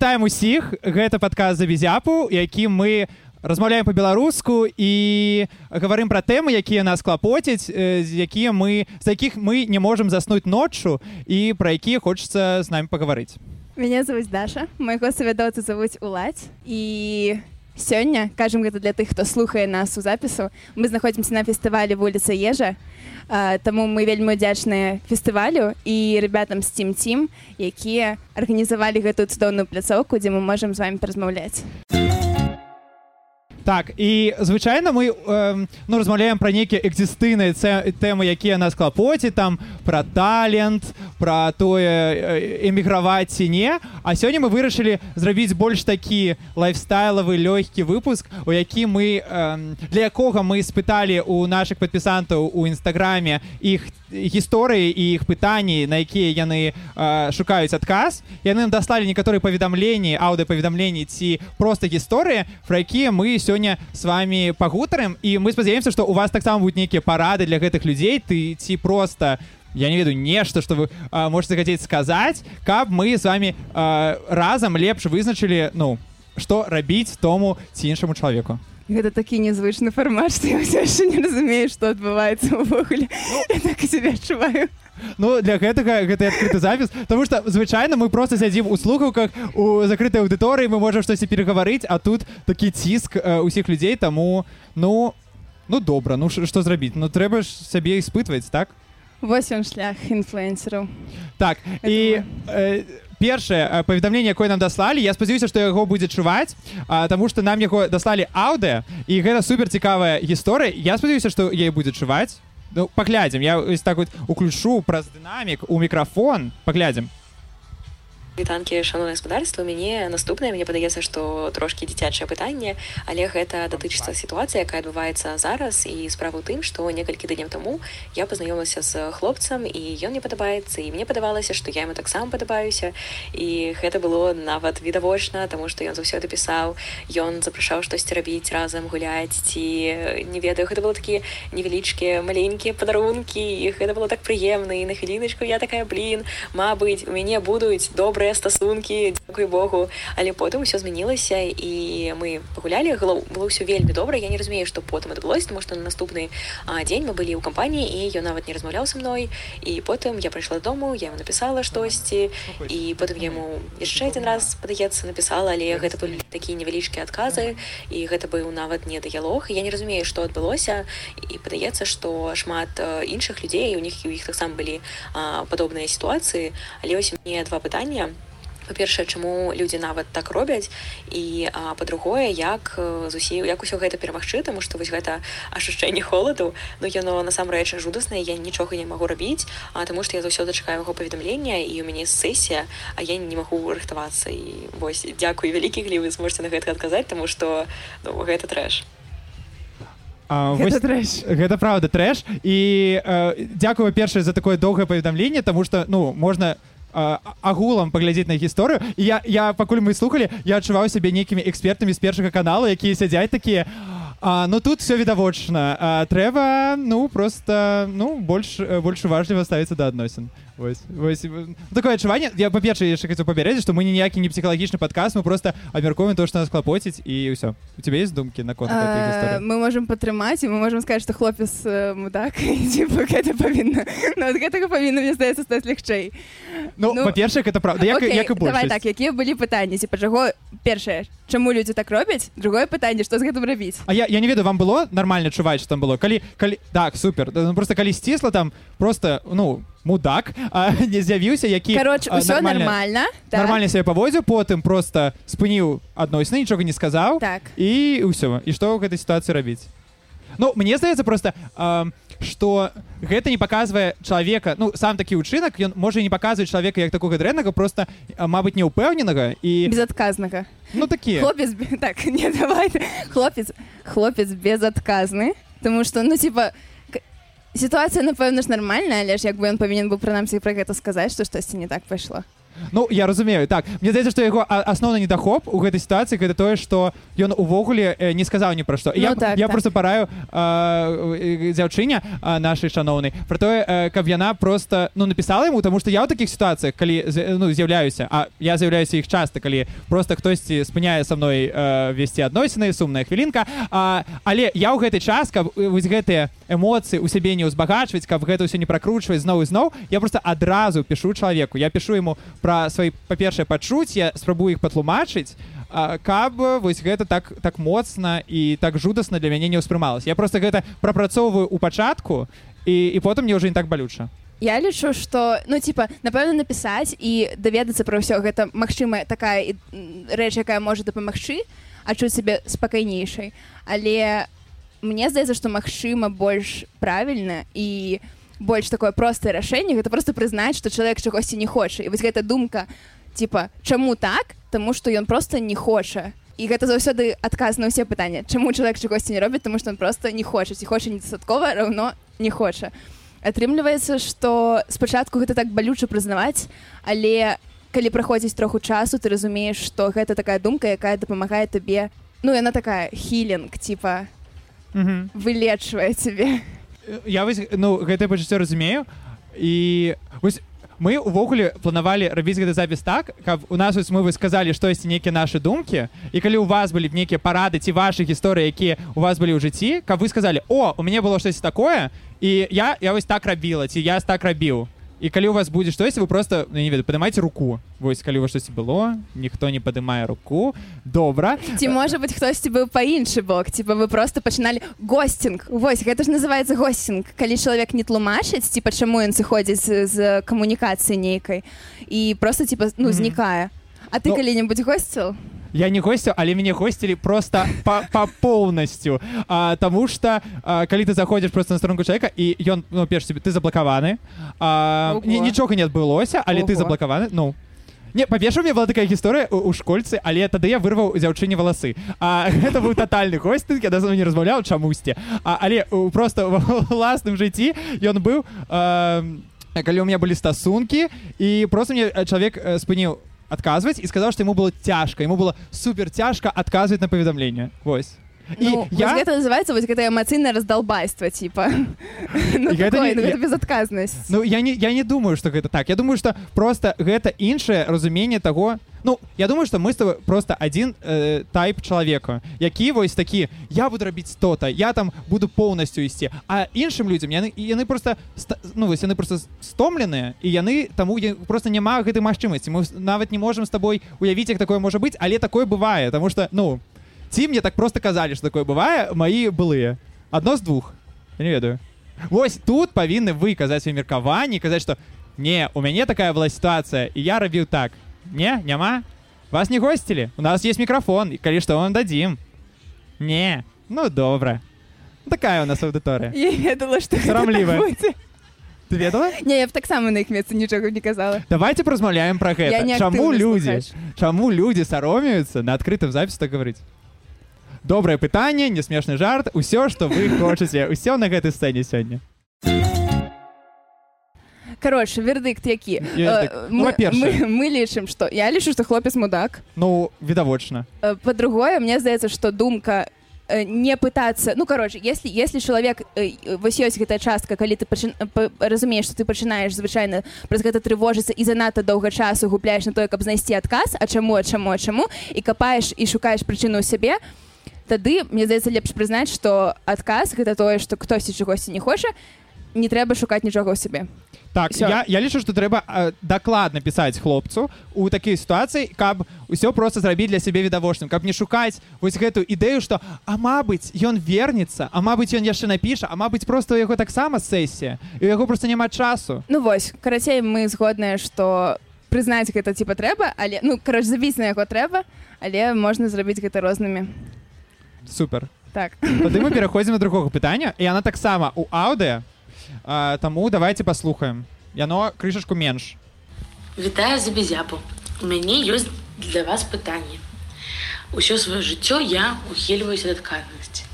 вітаем усіх. Гэта падказ за візяпу які мы размаўляем по-беларуску і гаварым пра тэмы якія нас клапоцяць якія мы з якіх мы не можемм заснуць ноччу і пра якія хочацца з намі пагаварыць. Мяне зовут даша майго савядоцы завуць уладзь і сёння кажам гэта для тых хто слухае нас у запісу мы знаходзімся на фестывалі вуліца ежа Таму мы вельмі удзячныя фестывалю і ребятам з цім цім якія арганізавалі гэтую цудоўную пляцоўку дзе мы можемм з вами паразмаўляць так і звычайна мы э, ну размаўляем пра нейкія экзістыйныя тэмы якія нас клапоці там пра талент пра тое эміграваць ці не а сёння мы вырашылі зрабіць больш такі лайфстайлавы лёгкі выпуск у які мы э, для якога мы спыталі у наших падпісантаў у нстаграме іх гісторыі і іх пытанні на якія яны э, шукаюць адказ яны даслалі некаторыя паведамленні аўдыапаведамленні ці проста гісторыі про якія мы сёння с вами пагутарым і мы спадзяемся што у вас таксама будуць нейкія парады для гэтых людзей ты ці просто я не ведаю нешта што вы э, можете хацець сказаць каб мы з вами э, разам лепш вызначылі ну што рабіць тому ці іншаму чалавеку гэта такі незвычны фармат што я ўсё яшчэ не разумею што адбываецца ўвогуле ну, так себе адчуваю Ну для гэтага гэта адкрыты запіс Таму што звычайна мы просто сядзім у слухаўках у закрытай аўдыторыі мы можам штосьці перагаварыць а тут такі ціск усіх людзей таму ну ну добра ну што зрабіць? Ну трэба ж сябе іспытваць так? Вось ён шлях інфлюэнсераў так і э, першае паведамленне якое нам даслалі я спадзяюся што яго будзе чуваць Таму што нам яго даслалі аўдыа і гэта супер цікавая гісторыя. Я спадзяюся што яе будзе чуваць ну паглядзім я так вот уключу праз дынамік у мікрафон паглядзім вітанкі шаноўна гаспадарства мяне наступнае мне падаецца што трошкі дзіцячае пытанне але гэта датычыцца сітуацыя якая адбываецца зараз і справа ў тым што некалькі днём таму я пазнаёмлася з хлопцам і ён мне падабаецца і мне падавалася што я ему таксама падабаюся і гэта было нават відавочна таму што ён заўсёды пісаў ён запрашаў штосьці рабіць разам гуляць ці не ведаю гэта было такі невялічкія маленькія падарункі і гэта было так прыемна і на хвіліначку я такая блин Мабыць у мяне будуць добрыя добрыя стасункі дзякуй Богу. Але потым усё змянілася і мы пагулялі было ўсё вельмі добра я не разумею што потым адбылося тому што на наступны дзень мы былі ў кампаніі і ён нават не размаўляў са мной і потым я прыйшла дому я ему написала штосьці і потым яму яшчэ один раз падаецца написала але гэта былі такія невялічкія адказы і гэта быў нават не дыялог я не разумею што адбылося і падаецца што шмат іншых людзей у них у іх таксама былі падобныя сітуацыі але ось мне два пытання па-першае чаму людзі нават так робяць і па-другое як зусім як усё гэта перамагчы таму што вось гэта ашчэнне холаду но яно насамрэч жудаснае я нічога не магу рабіць а таму што я заўсёды чакаю яго паведамлення і у мяне сесія а я не магу рыхтавацца. І вось дзякуй вялікі глі вы зможце на гэта адказаць таму што ну, гэта трэш. А, гэта, вось, гэта правда трэш. І э, дзякую першае за такое доўгае паведамленне тому что ну можна агулам паглядзець на гісторыю я я пакуль мы слухали я адчуваў сябе нейкімі экспертамі з першага каналу якія сядзяць такія а ну тут все відавочна трэба ну просто ну больш больш уважліва ставіцца да адносін Вось, вось, ну, такое адчуванне я па-перша яшчэ хацеў папярэдзіць што мы ніякі не псіхалагічны падказ мы просто абмяркуем то што нас клапоціць і ўсё у тебе есть думкі на конт мы можемм падтрымаць і мы можемм сказаць што хлопец мудак гэта павінна гэтага павінна мне здаецца стаць лягчэй ну, ну па-першае гэта правда. Так якія былі пытанні ці па чаго першае чаму людзі так робяць другое пытанне што з гэтым рабіць А я, я не ведаю вам было нармальна чуваць там было? Калі калі так супер. Ну, просто калі сцісла там просто ну мудак а, не з'явіўся які нормально нормально так. себе паводзіў потым просто спыніў адносіны нічога не сказаў так. і ўсё і што ў гэтай сітуацыі рабіць Ну мне здаецца просто что гэта не показвае чалавека ну сам такі ўчынак ён можа не паказваць чалавека як такога дрэннага просто Мабыць неўпэўненага і безадказнага Ну такі. Хлопец так не давай хлопец хлопец безадказны Таму что ну типа сітуацыя напэўна ж нармальная але ж як бы ён павінен быў прынамсі пра гэта сказаць што штосьці не так пайшло Ну я разумею. Так мне здаецца што яго асноўны недахоп у гэтай сітуацыі гэта тое што ён увогуле э, не сказаў ні пра што Ну, я, так, я так. просто параю э, э, нашай шаноўнай про тое э, каб яна просто ну напісала яму тому что я ў такіх сітуацыях калі ну з'яўляюся а я з'яўляюся іх часта калі просто хтосьці спыняе са мной э, весці адносіны сумная хвілінка а, але я ў гэты час каб вось гэтыя эмоцыі у сябе не ўзбагачваць каб гэта ўсё не пракручваць зноў і зноў я просто адразу пишу чалавеку. Я пишу ему пра свае па-першае пачуць я спрабую іх патлумачыць каб вось гэта так так моцна і так жудасна для мяне не ўспрымалася. Я просто гэта прапрацоўваю у пачатку і, і потым мне ўжо не так балюча. Я лічу што ну типа напэўна напісаць і даведацца пра ўсё гэта магчымая такая рэч якая можа дапамагчы адчуць сябе спакайнейшай. Але мне здаецца што магчыма больш правільна і больш такое простае рашэнне гэта просто прызнаць што чалавек чагосьці не хоча і вось гэта думка типа чаму так? Таму што ён просто не хоча і гэта заўсёды адказ на ўсе пытанні чаму чалавек чагосьці не робіць тому што он просто не хоча ці хоча недастаткова раўно не хоча атрымліваецца што спачатку гэта так балюча прызнаваць але калі праходзіць троху часу ты разумееш што гэта такая думка якая дапамагае табе ну яна такая хілінг типа вылечвае цябе я вось ну гэтае пачуццё разумею. І вось мы увогуле планавалі рабіць гэты запіс так каб у нас вось мы вы сказалі штосьці нейкія нашы думкі і калі у вас былі б нейкія парады ці вашы гісторыі якія у вас былі ў жыцці каб вы сказалі о у мяне было штось такое і я я вось так рабіла ці я так рабіў і калі у вас будзе штось вы просто ну, не ведаю падымайце руку. Вось калі у вас штосьці было ніхто не падымае руку. Добра ці можа быць хтосьці быў па іншы бок типа вы просто пачыналі госцінг Вось гэта ж называется госцінг калі чалавек не тлумачыць ці пачаму ён сыходзіць з, камунікацыі нейкай і просто типа ну знікае А ты Ну- калі-небудзь госціл я не госцю але мяне госцілі просто па, па поўнасцю а, тому что а, калі ты заходзіш просто на старонку чалавека і ён ну, перш себе ты заблакаваны а, нічога не адбылося але ты Ого. заблакаваны ну Не, па-перша, у меня была такая гісторыя у, у школьцы, але тады я вырваў дзяўчыне валасы. А гэта быў татальны госць, я да не размаўляў чамусьці. А, але у, просто в уласным жыцці ён быў а, калі у меня былі стасункі і просто мне э, чалавек э, спыніў адказваць і сказаў, што яму было цяжка, яму было супер цяжка адказваць на паведамленне. Вось. І ну, я гэта называется вось гэта эмацыйнае раздалбайства типа. Ну, такое, не- ну, безадказнасць Ну я не я не думаю что гэта так. Я думаю что просто гэта іншае разуменне того Ну я думаю что мы с тобой просто один э, тайп чалавека які вось такі я буду рабіць то-то я там буду полностью ісці а іншым людям яны яны просто ну вось яны просто стомленыя і яны таму я- просто няма гэтай магчымасці мы нават не можем с тобой уявіць як такое можа быць але такое бывае потому что ну ці мне так просто казалі что такое бывае маі былыя. Адно з двух. Я не ведаю. Вось тут павінны вы казаць свае меркаванні казаць што не у мяне такая была сітуацыя і я рабіў так не няма вас не госцілі? У нас есть мікрафон і калі што вам дадзім не ну добра Ну, такая у нас аўдыторыя я ведала гэта Сарамлівая. ты ведала? Не я б таксама на іх месцы нічога не казала. Давайте паразмаўляем пра гэта. Чаму людзі слухач. чаму людзі саромеюцца на адкрытым запісе так гаварыць добрае пытанне не смешны жарт усё што вы хочаце усё на гэтай сцэне сёння короче вердыкт які. Э, Ну, мы, мы, мы лічым што я лічу што хлопец мудак. Ну відавочна Э, по-другое мне здаецца што думка э, не пытаться ну короче если если чалавек э, вось ёсць гэтая частка калі ты пачын- па- разумееш что ты пачынаеш звычайна праз гэта трывожыцца і занадта доўга часу губляеш на тое каб знайсці адказ а чаму а чаму а чаму і капаеш і шукаеш прычыну ў сябе тады мне здаецца лепш прызнаць што адказ гэта тое што хтосьці чагосьці не хоча не трэба шукаць нічога ў сябе Так, Всё. я, я лічу, што трэба э, дакладна пісаць хлопцу у такій сітуацыі, каб усё проста зрабіць для сябе відавочным, каб не шукаць вось гэтую ідэю, што а мабыць, ён вернецца, а мабыць, ён яшчэ напіша, а мабыць, проста у яго таксама сесія. І у яго проста няма часу. Ну вось карацей мы згодныя што прызнаць гэта типа трэба але ну караш забіць на яго трэба але можна зрабіць гэта рознымі Супер. так Тады мы пераходзім на другога пытання, і яна таксама у аўдыа. А, таму давайте паслухаем. Яно крышачку менш. Вітаю забезяпу. У мяне ёсць для вас пытанне. Усё сваё жыццё я ухільваюся ад адказнасці.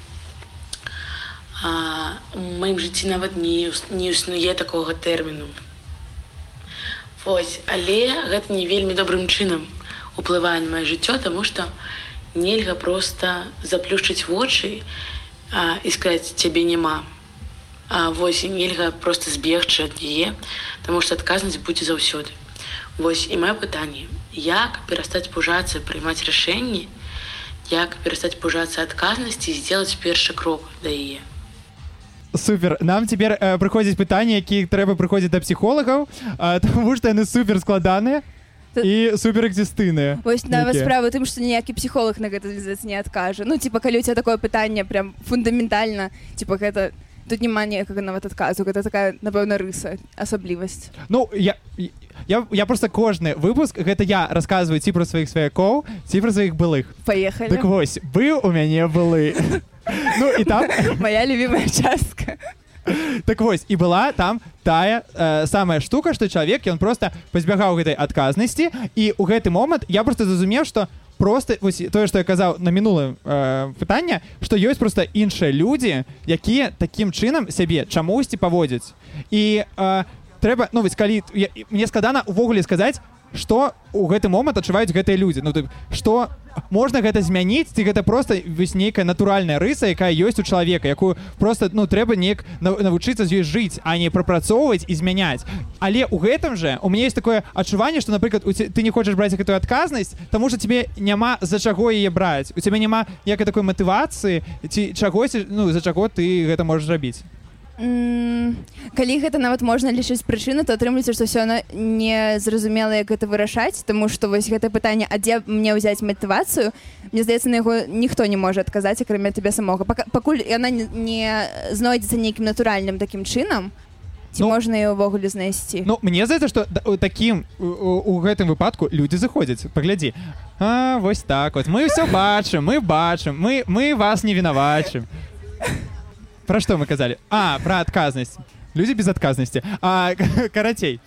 А, у маім жыцці нават не, не існуе такога тэрміну. Ось, але гэта не вельмі добрым чынам уплывае на маё жыццё, таму што нельга проста заплюшчыць вочы а, і сказаць цябе няма. А вось нельга проста збегчы ад яе, таму што адказнасць будзе заўсёды. Вось і маё пытанне, як перастаць пужацца прымаць рашэнні, як перастаць пужацца адказнасці і сделаць першы крок да яе. супер нам цяпер э, прыходзіць пытанні які трэба прыходзіць да псіхолагаў э, тому што яны супер складаныя і супер экзістыйныя Вось нават Якія? справа тым што ніякі псіхолог на гэта не адкажа ну типа калі у тебя такое пытанне прям фундаментальна типа гэта тут няма ніякага нават адказу гэта такая напэўна рыса асаблівасць Ну я я, я просто кожны выпуск гэта я расказваю ці пра сваіх сваякоў ці пра сваіх былых. Паехалі так вось быў у мяне былы Ну і там моя любимая частка так вось і была там тая э, самая штука што чалавек ён просто пазбягаў гэтай адказнасці і ў гэты момант я просто зразумеў што просто вось тое што я казаў на мінулым э, пытання што ёсць просто іншыя людзі якія такім чынам сябе чамусьці паводзяць і э, трэба ну вось калі я, мне складана увогуле сказаць што у гэты момант адчуваюць гэтыя людзі? Ну ты што можна гэта змяніць ці гэта просто вось нейкая натуральная рыса якая ёсць у чалавека якую просто ну трэба неяк нав- навучыцца з ёй жыць а не прапрацоўваць і змяняць. Але у гэтым же у меня есть такое адчуванне что напрыклад ці- ты не хочаш браць гэтую адказнасць тому что тебе няма за чаго яе браць. У цябе няма якай такой матывацыі ці чагось ну за чаго ты гэта можаш зрабіць М, калі гэта нават можна лічыць прычыну то атрымліваецца што ўсё не зразумела як гэта вырашаць тому што вось гэта пытанне а дзе мне ўзяць матывацыю мне здаецца на яго ніхто не можа адказаць акрамя тебе самога Пака- пакуль яна не, знойдзецца нейкім натуральным такім чынам ці Ну, можна яе ўвогуле знайсці Ну мне здаецца што такім у, гэтым выпадку людзі заходзяць паглядзі А вось так вот мы ўсё бачым мы бачым мы мы вас не вінавачым Пра што мы казалі А пра адказнасць людзі без адказнасці А карацей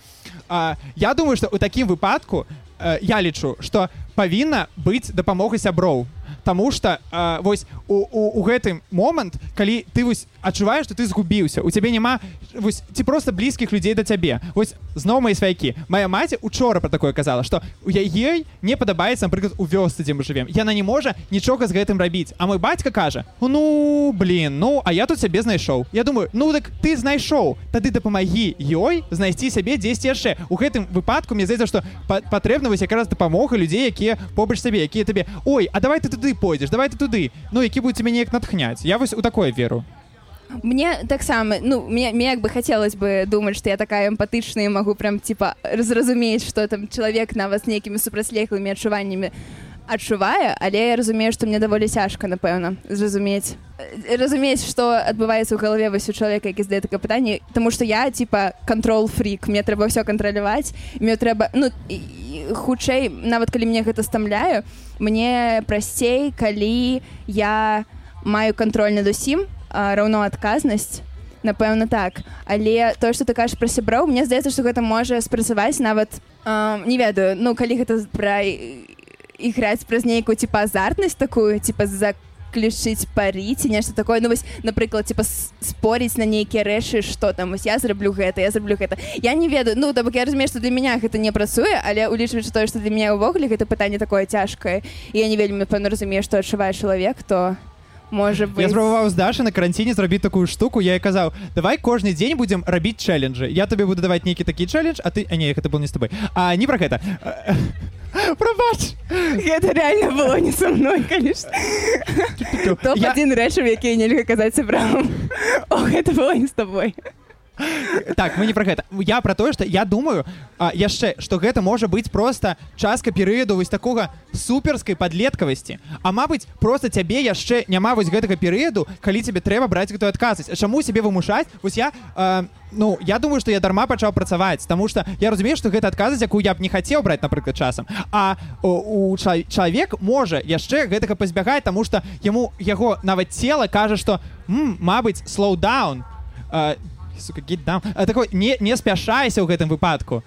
а, Я думаю што ў такім выпадку э, я лічу што павінна быць дапамога сяброў Таму што э, вось у, у, у гэтым момант калі ты вось адчуваеш што ты згубіўся у цябе няма вось ці проста блізкіх людзей да цябе. Вось зноў мои сваякі моя маці учора пра такое казала што у яе не падабаецца напрыклад у вёсцы дзе мы жывем яна не можа нічога з гэтым рабіць. А мой бацька кажа ну блин ну а я тут сябе знайшоў я думаю ну так ты знайшоў. Тады дапамагі ёй знайсці сябе дзесьці яшчэ у гэтым выпадку мне здаецца па- патрэбна вось якраз дапамога людзей якія побач сабе якія табе ой а давай ты туды пойдзеш давай ты туды. Ну які будуць мяне неяк натхняць? Я вось у такое веру. Мне таксама ну мне, мне як бы хацелось бы думаць што я такая эмпатычная магу прям типа зразумець што там чалавек нават з нейкімі супрацьлеглымі адчуваннямі адчувае але я разумею што мне даволі цяжка напэўна зразумець. Э, разумець што адбываецца ў галаве вось у чалавека які здае такое пытанне тому што я типа контрол фрик мне трэба ўсё кантраляваць мне трэба ну хутчэй нават калі мне гэта стамляю мне прасцей калі я маю кантроль над усім раўно адказнасць напэўна так. Але тое што ты кажаш пра сяброў мне здаецца што гэта можа спрацаваць нават а, не ведаю ну калі гэта пра іграць праз нейкую типа азартнасць такую типа за ключыць парі ці нешта такое. Ну вось напрыклад типа споріць на нейкія рэчы што там вось я зраблю гэта я зраблю гэта я не ведаю ну так я разумею што для меня гэта не працуе але улічваючы тое што для меня ўвогуле гэта пытанне такое цяжкае і я не вельмі пэўна разумею што адчувае чалавек то можа Я быць спрабаваў з Дашы на каранціне зрабіць такую штуку я і казаў давай кожны дзень будзем рабіць чэленджы я табе буду даваць нейкі такі чэлендж а ты а не гэта был не з тобой. А не пра гэта прабач гэта реально было не со мной конечно. Топ Я- один рэчаў якія нельга казаць сабрам о гэта было не з тобой так мы не пра гэта я пра тое што я думаю яшчэ што гэта можа быць проста частка перыяду вось такога суперскай падлеткавасці. А мабыць просто цябе яшчэ няма вось гэтага перыяду калі цябе трэба браць гэтую адказнасць. А чаму сябе вымушаць? Вось я а, ну я думаю што я дарма пачаў працаваць Таму што я разумею што гэта адказаць якую я б не хацеў браць напрыклад часам. А у, ча- чалавек можа яшчэ гэтага пазбягаць таму што яму яго нават цела кажа што мабыць слоудаун сука, down. А, такой не, не спяшайся ў гэтым выпадку.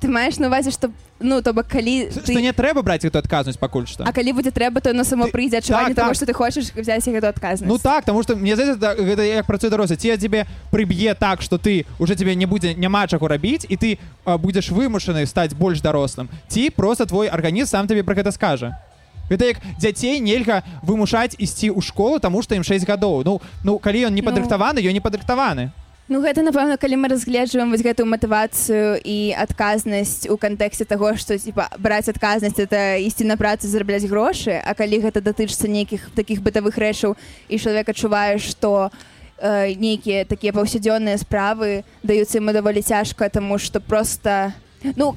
Ты маеш на увазе што ну то бок калі Што ты не трэба браць гэту адказнасць пакуль што А калі будзе трэба то на само Ты- прыйдзе адчуванне так, того так. што ты хочаш взяць гэту адказнасць Ну так, таму што мне здаецца да- гэта як працуе дарослы ці цябе прыб'е так што ты уже цябе не будзе няма чаго рабіць і ты а, будзеш вымушаны стаць больш дарослым ці просто твой арганізм сам табе пра гэта скажа Гэта як дзяцей нельга вымушаць ісці ў школу таму што ім 6 гадоў ну ну калі ён не падрыхтаваны ён не падрыхтаваны Ну гэта напэўна калі мы разгледжваем вось гэтую матывацыю і адказнасць у кантэксце таго што типа браць адказнасць это ісці на працу зарабляць грошы а калі гэта датычыцца нейкіх такіх бытавых рэчаў і чалавек адчувае што э, нейкія такія паўсядзённыя справы даюцца ему даволі цяжка таму што просто ну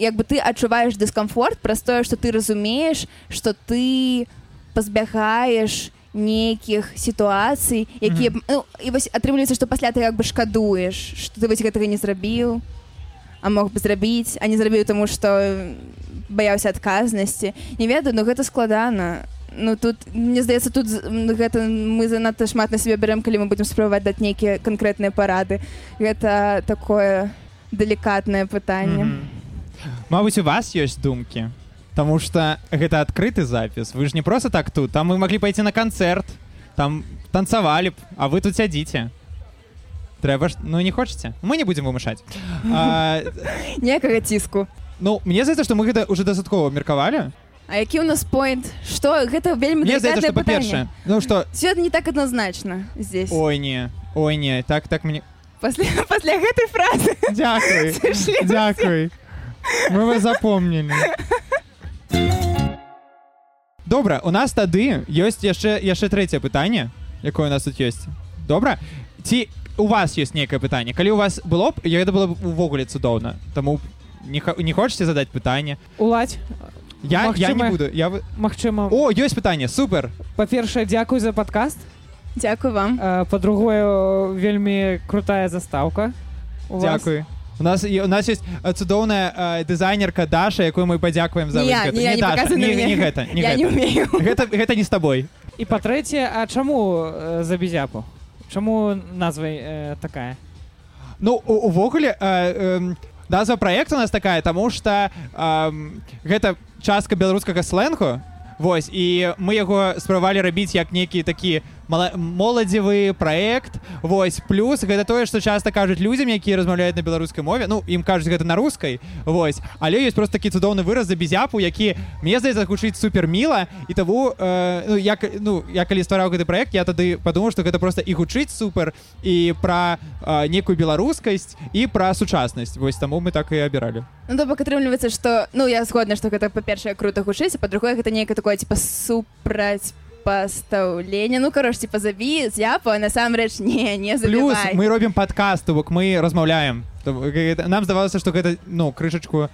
як бы ты адчуваеш дыскамфорт праз тое што ты разумееш што ты пазбягаеш нейкіх сітуацый якія б- ну, і вось атрымліваецца што пасля ты як бы шкадуеш што ты вось гэтага не зрабіў а мог бы зрабіць а не зрабіў таму што баяўся адказнасці не ведаю но гэта складана. Ну тут мне здаецца тут гэта мы занадта шмат на сябе бярем калі мы будзем спрабаваць даць нейкія канкрэтныя парады гэта такое далікатнае пытанне Мгм. Мабыць у вас ёсць думкі Таму что гэта адкрыты запіс вы ж не просто так тут. Там мы маглі пайти на канцэрт там танцавалі б а вы тут сядзіце трэба ж ну не хочаце мы не будзем вымышаць а, ніякага ціску ну мне здаецца што мы гэта уже дастаткова меркавалі А які ў нас поинт што гэта вельмі па-першае ну что Свет не так адназначна здесь. Ой не ой не так так мне пасля пасля гэтай фразы. Дякуй Дякуй мы вас запомнілі добра у нас тады ёсць яшчэ яшчэ трэцяе пытанне якое у нас тут ёсць. Добра? Ці у вас ёсць нейкае пытанне? Калі у вас было б я гэта было б увогуле цудоўна. Таму не, не хочаце задаць пытанне? Уладзь. Я, я не буду я Магчыма. О ёсць пытанне супер! Па-першае дзякуй за падкаст. Дзякуй вам. Э, па-другое вельмі крутая застаўка. У вас. У нас і- у нас есть э, цудоўная э, дызайнерка Даша якую мы падзякуем за Не не не Даша, не, не гэта не я гэта. не гэта гэта не з табой і па-трэцяе а чаму э, за бізяпу чаму назва э, такая? Ну у- увогуле э, э, назва праекта у нас такая таму что э, гэта частка беларускага сленгу Вось і мы яго спрабавалі рабіць як нейкі такі моладзевы праект Вось плюс гэта тое што часта кажуць людзям якія размаўляюць на беларускай мове. Ну ім кажуць гэта на рускай Вось. Але ёсць просто такі цудоўны выраз за безяпу які мне здаецца гучыць супер міла і таму э, ну, як ну я калі ствараў гэты праект я тады падумаў што гэта просто і гучыць супер і пра э, некую беларускасць і пра сучаснасць Вось таму мы так і абіралі Ну то бок атрымліваецца што ну я згодна што гэта па-першае круто гучыць па-другое гэта нейкае такое типа супраць пастаўлення ну карош типа забі зяпу а насамрэч не не плюс забівай мы робім падкаст бок мы размаўляем нам здавалася што гэта ну крышачку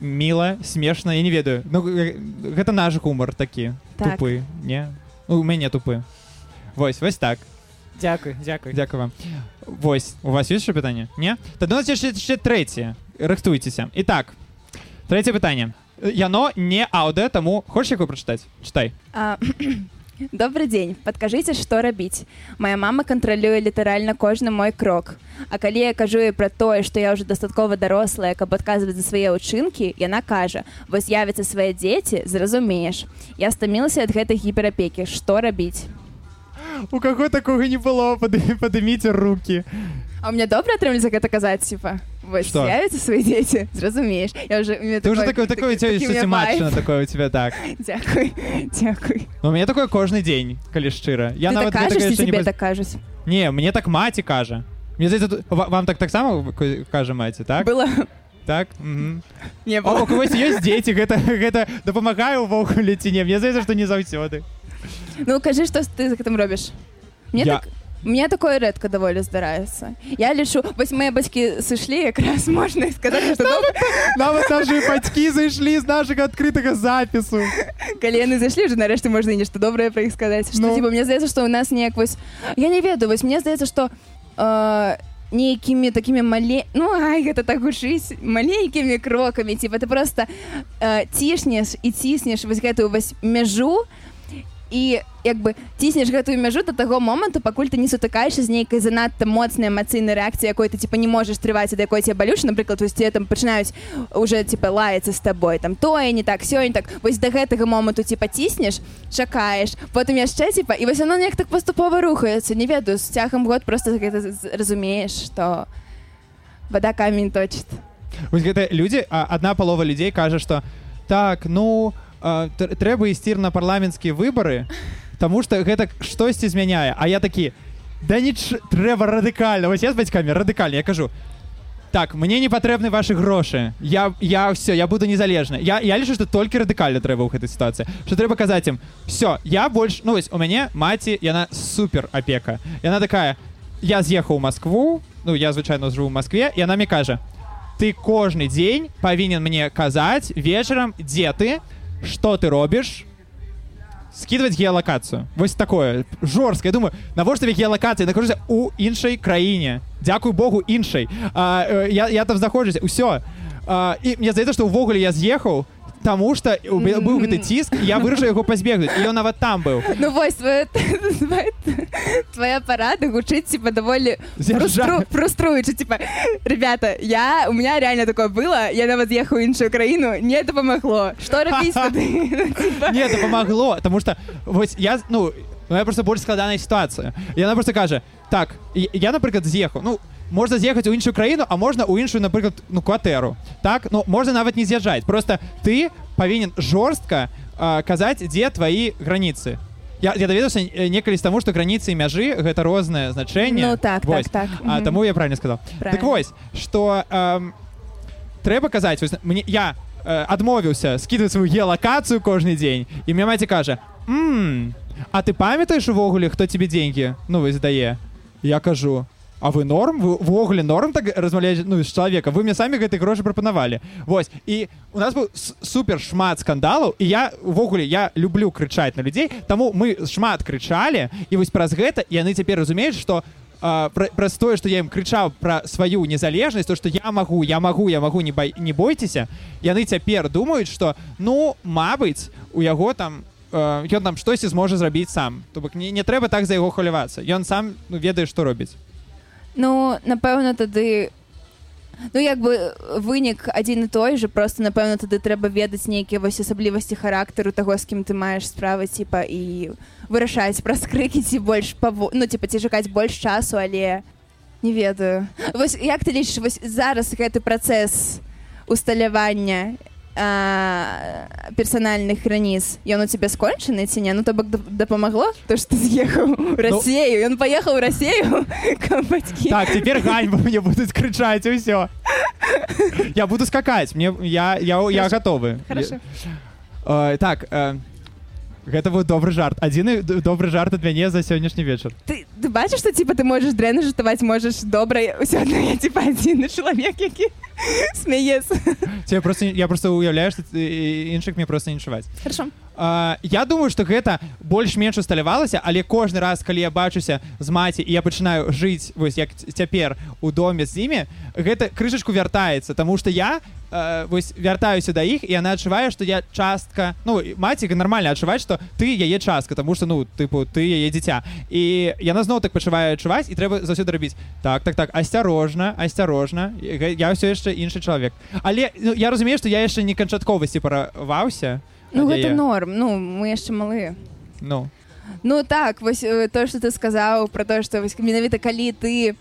міла смешна я не ведаю. Ну э, гэта наш гумар такі Так. тупы не? Ну, у мяне тупы. Вось вось так. Дякуй дзякуй Дякую вам. Вось у вас ёсць пытанне не? Тады у нас яшчэ яшчэ трэцяе рыхтуйцеся і так трэцяе пытанне яно не аўдыо таму хочаш якую прачытаць чытай А, Добрый дзень падкажыце што рабіць Мая мама кантралюе літаральна кожны мой крок. А калі я кажу ёй пра тое што я ўжо дастаткова дарослая каб адказваць за свае ўчынкі яна кажа вось явяцца свае дзеці зразумееш я стамілася ад гэтай гіперапекі што рабіць у каго такога не было? Падыміце руки А у меня добра атрымліваецца гэта казаць типа вось Што? явяцца свае дзеці зразумееш я уже ты уже такое такое у тебя такі- такі у меня сістэматычна вайб. такое у тебя так. Дзякуй дзякуй Ну, у мяне такое кожны дзень калі шчыра я ты нават так ці яшчэ не так кажуць не мне так маці кажа мне здаецца вам так таксама ка- кажа маці так? Было. Так Мгм. не А у было. когось ёсць дзеці гэта гэта дапамагае увогуле ці не мне здаецца што не заўсёды Ну кажы што ты за гэтым робіш мне Я- так мне такое рэдка даволі здараецца я лічу вось мае бацькі сышлі якраз можна сказаць што добра, нават нашы бацькі зайшлі з нашага адкрытага запісу калі яны зайшлі уже нарэшце можна нешта добрае пра іх сказаць. Ну. типа мне здаецца што у нас неяк вось я не ведаю вось мне здаецца што э, нейкімі такімі мале ну ай гэта так гучыць маленькімі крокамі типа ты просто э, цішнеш і ціснеш вось гэтую вось мяжу і як бы ціснеш гэтую мяжу да таго моманту пакуль ты не сутыкаешся з нейкай занадта моцнай эмацыйнай рэакцыі якой ты типа не можаш трываць да якой тебе балюш напрыклад вось там пачынаюць уже типа лаяцца з табой там тое не так сёння так вось да гэтага моманту типа ціснеш чакаеш потым яшчэ типа і вось оно неяк так паступова рухаецца. Не ведаю з цягам год просто гэта разумееш што вода камень точит гэта людзі а, адна палова людзей кажа што так ну а, тр- трэба ісці на парламенцкія выбары Таму што гэта штосьці змяняе. А я такі да ніч трэба радыкальна вось я з бацькамі радыкальна я кажу так мне не патрэбны ваши грошы. Я я все я буду незалежны я я лічу што толькі радыкальна трэба ў гэтай сітуацыі. Что трэба казаць ім все я больш ну вось у мяне маці яна супер апека. Яна такая я з'ехаў Москву ну я звычайно жыву ў Москве і она мне кажа ты кожны дзень павінен мне казаць вечарам дзе ты что ты робіш скидывать геолокацыю вось такое. Жорсткае думаю навошта тебе геолокацыя нахожуся у іншай краіне Дякую Богу іншай а, э, я, я там знаходжуся ўсё і мне здаецца што ўвогуле я з'ехаў Таму што быў гэты ціск я вырашыў яго пазбегнуць ён нават там быў Ну вось твоя, парада гучыць типа даволі фруструючы типа ребята я у меня реально такое было. Я нават ехаў іншую краіну не дапамагло что рабіць не дапамагло тому что вось я ну я просто больш складаная сітуацыя яна просто кажа так я напрыклад з'ехаў ну можна з'ехаць у іншую краіну а можна у іншую напрыклад ну кватэру так ну можна нават не з'язджаць просто ты павінен жорстка э, казаць дзе твои граніцы я, я даведаўся э, некалі з таму што граніцы мяжы гэта рознае значэнне Ну, так, так, Вось. так. а, Мгм. таму я правильно сказал Правильно. так вось что эм, трэба казаць вось, мне я э, адмовіўся скидывать сваю геолокацыю кожны дзень і мне маці кажа «М, а ты памятаеш увогуле хто тебе деньги ну вось дае я кажу А вы норм? Вы увогуле норм так размаўляць ну з чалавека вы мне самі гэты грошы прапанавалі Вось. І у нас быў супер шмат скандалаў і я увогуле я люблю крычаць на людзей таму мы шмат крычалі і вось праз гэта яны цяпер разумеюць што а, пра- праз тое што я ім крычаў пра сваю незалежнасць то што я магу я магу я магу не бай не бойцеся яны цяпер думаюць што ну мабыць у яго там э, ён там штосьці зможа зрабіць сам то бок не, не трэба так за яго хвалявацца ён сам ну, ведае што робіць ну напэўна тады ну як бы вынік адзін і той же просто напэўна тады трэба ведаць нейкія вось асаблівасці характару таго з кім ты маеш справы типа і вырашаць праз крыкі ці больш паво... ну типа ці чакаць больш часу але не ведаю. Вось як ты лічыш вось зараз гэты працэс усталявання а, персанальных граніц ён у тебе скончаны ці не ну то бок дап- дапамагло то што з'ехаў рассею ён паехаў рассею так цяпер ганьба мне будуць крычаць і ўсё я буду скакаць мне я я, я гатовы Хорошо. Э, так э, гэта быў добры жарт. Адзіны добры жарт ад мяне за сённяшні вечар ты, ты бачыш што типа ты можаш дрэнна жартаваць можаш добра ўсё адно я типа адзіны чалавек які смяецца я просто я просто уяўляю што іншых мне просто не чуваць хорошо Uh, я думаю что гэта больш-менш усталявалася але кожны раз калі я бачуся з маці і я пачынаю жыць вось як цяпер у доме з імі гэта крышачку вяртаецца тому что я uh, вось вяртаюся да іх і яна адчувае что я частка ну маціка нармальна адчуваць что ты яе частка тому что ну тыпу ты яе дзіця. І яна зноў так пачувае адчуваць і трэба заўсёды рабіць так так так асцярожна асцярожна я ўсё яшчэ іншы чалавек але ну, я разумею что я яшчэ не канчатковасці параваўся ну ад гэта норм. Ну мы яшчэ малыя. Ну, ну так вось э, то что ты сказаў про то что вось менавіта калі ты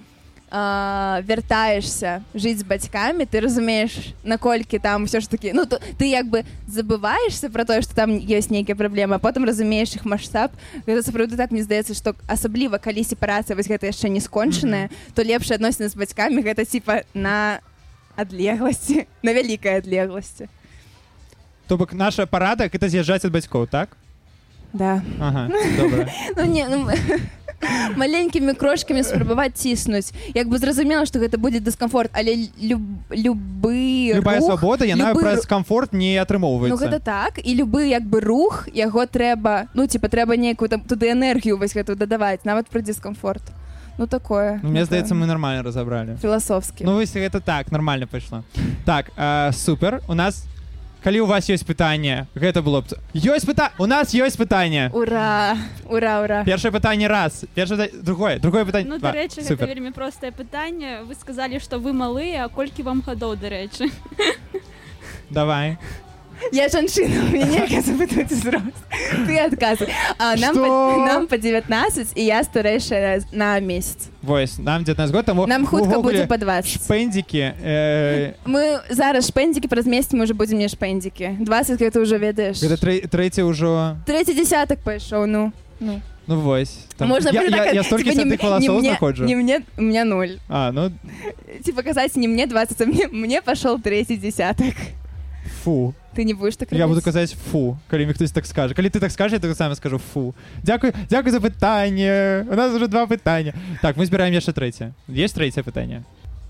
а, вяртаешься жыць з бацькамі ты разумееш наколькі там все ж таки ну то ты як бы забываешься про тое что там ёсць нейкія праблемы а потым разумееш іх маштаб. Гэта сапраўды так мне здаецца что асабліва калі сепарацыя вось гэта яшчэ не скончаная то лепш адносіны з бацькамі гэта типа на адлегласці на вялікай адлегласці то бок наша парада гэта з'язджаць ад бацькоў так? Да. Ага, ну не ну, маленькімі крочкамі спрабаваць ціснуць. Як бы зразумела што гэта будзе дыскамфорт але люб, любы любая рух, свабода яна любы праз камфорт не Ну атрымоўваецца гэта так. І любы як бы рух яго трэба ну типа трэба нейкую там туды энергію вось гэту дадаваць нават пра дыскамфорт. Ну такое ну, мне здаецца мы нармальна разабралі. Філасофскі. Ну вось гэта так нормально пайшло. Так э, супер. У нас калі у вас ёсць пытанне гэта было б ёсць пыта у нас ёсць пытанне Ура! Ура, ура! першае пытанне раз першае другое другое пытанне Ну, два. дарэчы, гэта Супер. вельмі простае пытанне. Вы сказалі, што вы малыя, а колькі вам гадоў, дарэчы. давай Я жанчына, нельга запытаць узрост. Ты адказвай. А нам па, нам па 19 і я старэйшая на месяц. вось нам 19 год таму Нам хутка будзе па 20. шпэндзікі э, Мы зараз шпэндзікі праз месяц мы уже будзем не шпэндзікі. 20 гэта ўжо ведаеш. гэта трэ- трэці ўжо Трэці десятак пайшоў, ну. ну. ну вось Там- Можна я, я, я столькі типа, не не мне- знаходжу Не мне, у меня ноль. а ну Типа казаць не мне 20, а мне, мне пошел третий десяток. Фу. Ты не будешь так Я буду казаць фу калі мне хтось так скажа калі ты так скажаш я так сам скажу фу. Дзякуй дзякуй за пытанне у нас уже два пытання так мы збіраем яшчэ трэцяе есть трэцяе пытанне